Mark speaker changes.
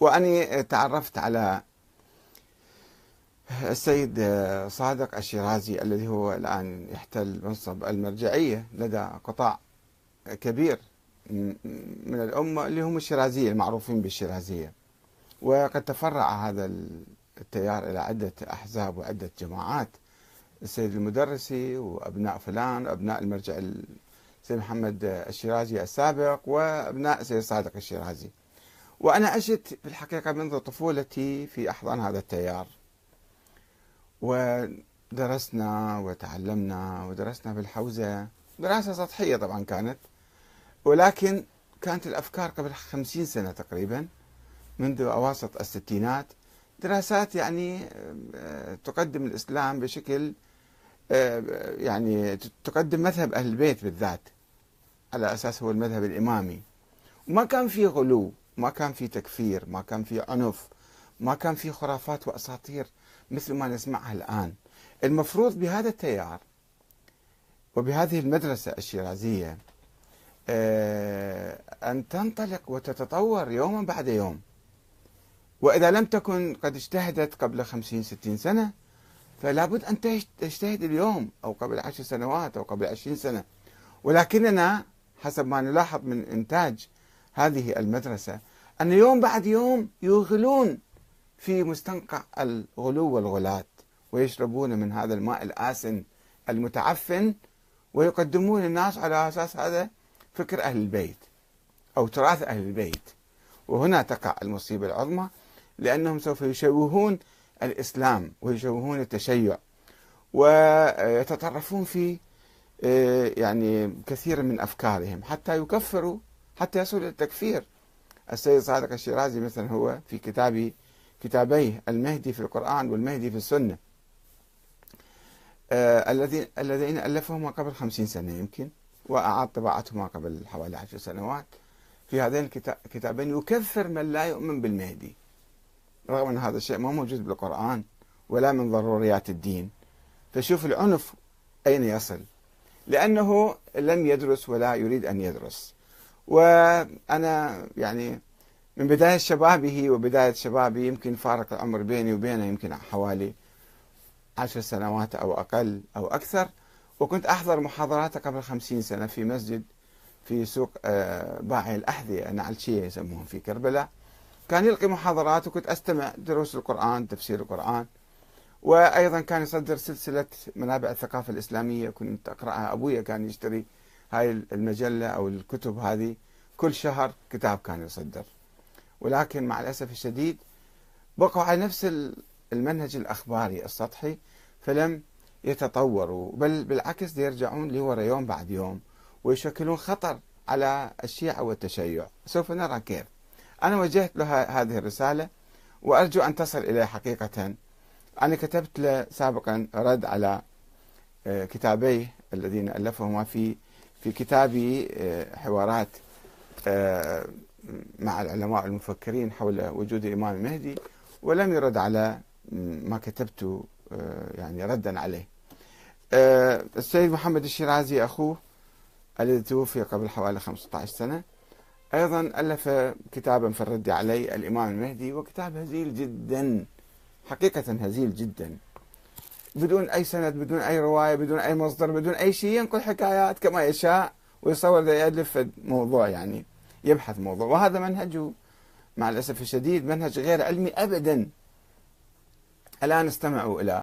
Speaker 1: وأني تعرفت على السيد صادق الشيرازي الذي هو الآن يحتل منصب المرجعية لدى قطاع كبير من الأمة اللي هم الشيرازية المعروفين بالشيرازية. وقد تفرع هذا التيار إلى عدة أحزاب وعدة جماعات السيد المدرسي وأبناء فلان وأبناء المرجع السيد محمد الشيرازي السابق وأبناء السيد صادق الشيرازي. وأنا عشت في الحقيقة منذ طفولتي في أحضان هذا التيار. ودرسنا وتعلمنا ودرسنا في الحوزة دراسة سطحية طبعا كانت ولكن كانت الأفكار قبل خمسين سنة تقريبا منذ أواسط الستينات. دراسات يعني آه، تقدم الإسلام بشكل آه، يعني تقدم مذهب أهل البيت بالذات على أساس هو المذهب الإمامي. وما كان في غلو. ما كان في تكفير ما كان في عنف ما كان في خرافات وأساطير مثل ما نسمعها الآن. المفروض بهذا التيار وبهذه المدرسة الشيرازية آه، أن تنطلق وتتطور يوما بعد يوم. وإذا لم تكن قد اجتهدت قبل خمسين ستين سنة فلا بد أن تجتهد اليوم أو قبل عشر سنوات أو قبل عشرين سنة. ولكننا حسب ما نلاحظ من إنتاج هذه المدرسة أن يوم بعد يوم يغلون في مستنقع الغلو والغلات ويشربون من هذا الماء الآسن المتعفن ويقدمون الناس على أساس هذا فكر أهل البيت أو تراث أهل البيت. وهنا تقع المصيبة العظمى لأنهم سوف يشوهون الإسلام ويشوهون التشيع ويتطرفون في آه، يعني كثير من أفكارهم حتى يكفروا حتى يصل إلى التكفير. السيد صادق الشيرازي مثلا هو في كتابه كتابيه المهدي في القرآن والمهدي في السنة. آه، الذين الذين ألفهما قبل خمسين سنة يمكن وأعاد طباعتهما قبل حوالي عشر سنوات في هذين الكتابين يكفر من لا يؤمن بالمهدي. رغم أن هذا الشيء ما موجود بالقرآن ولا من ضروريات الدين. فشوف العنف أين يصل. لأنه لم يدرس ولا يريد أن يدرس. وأنا يعني من بداية شبابه وبداية شبابي يمكن فارق العمر بيني وبينه يمكن حوالي عشر سنوات أو أقل أو أكثر. وكنت أحضر محاضراته قبل خمسين سنة في مسجد في سوق آه، باعي الأحذية نعلشية يسموهم في كربلاء. كان يلقي محاضرات وكنت أستمع دروس القرآن تفسير القرآن. وأيضا كان يصدر سلسلة منابع الثقافة الإسلامية كنت أقرأها أبويا كان يشتري هاي المجلة أو الكتب هذه كل شهر كتاب كان يصدر. ولكن مع الأسف الشديد بقوا على نفس المنهج الأخباري السطحي فلم يتطوروا. بل بالعكس يرجعون لورا يوم بعد يوم ويشكلون خطر على الشيعة والتشيع. سوف نرى كيف. أنا وجهت له هذه الرسالة وأرجو أن تصل إليه حقيقة. أنا كتبت له سابقا رد على آه، كتابيه الذين ألفهما في في كتابي آه، حوارات آه، مع العلماء المفكرين حول وجود الإمام المهدي ولم يرد على ما كتبت يعني ردا عليه. السيد محمد الشيرازي أخوه الذي توفي قبل حوالي 15 سنة أيضا ألف كتابا في الرد علي الإمام المهدي وكتاب هزيل جدا حقيقة هزيل جدا. بدون أي سند بدون أي رواية بدون أي مصدر بدون أي شيء ينقل حكايات كما يشاء ويصور يألف موضوع يعني يبحث موضوع. وهذا منهجه مع الأسف الشديد منهج غير علمي أبدا. الآن استمعوا إلى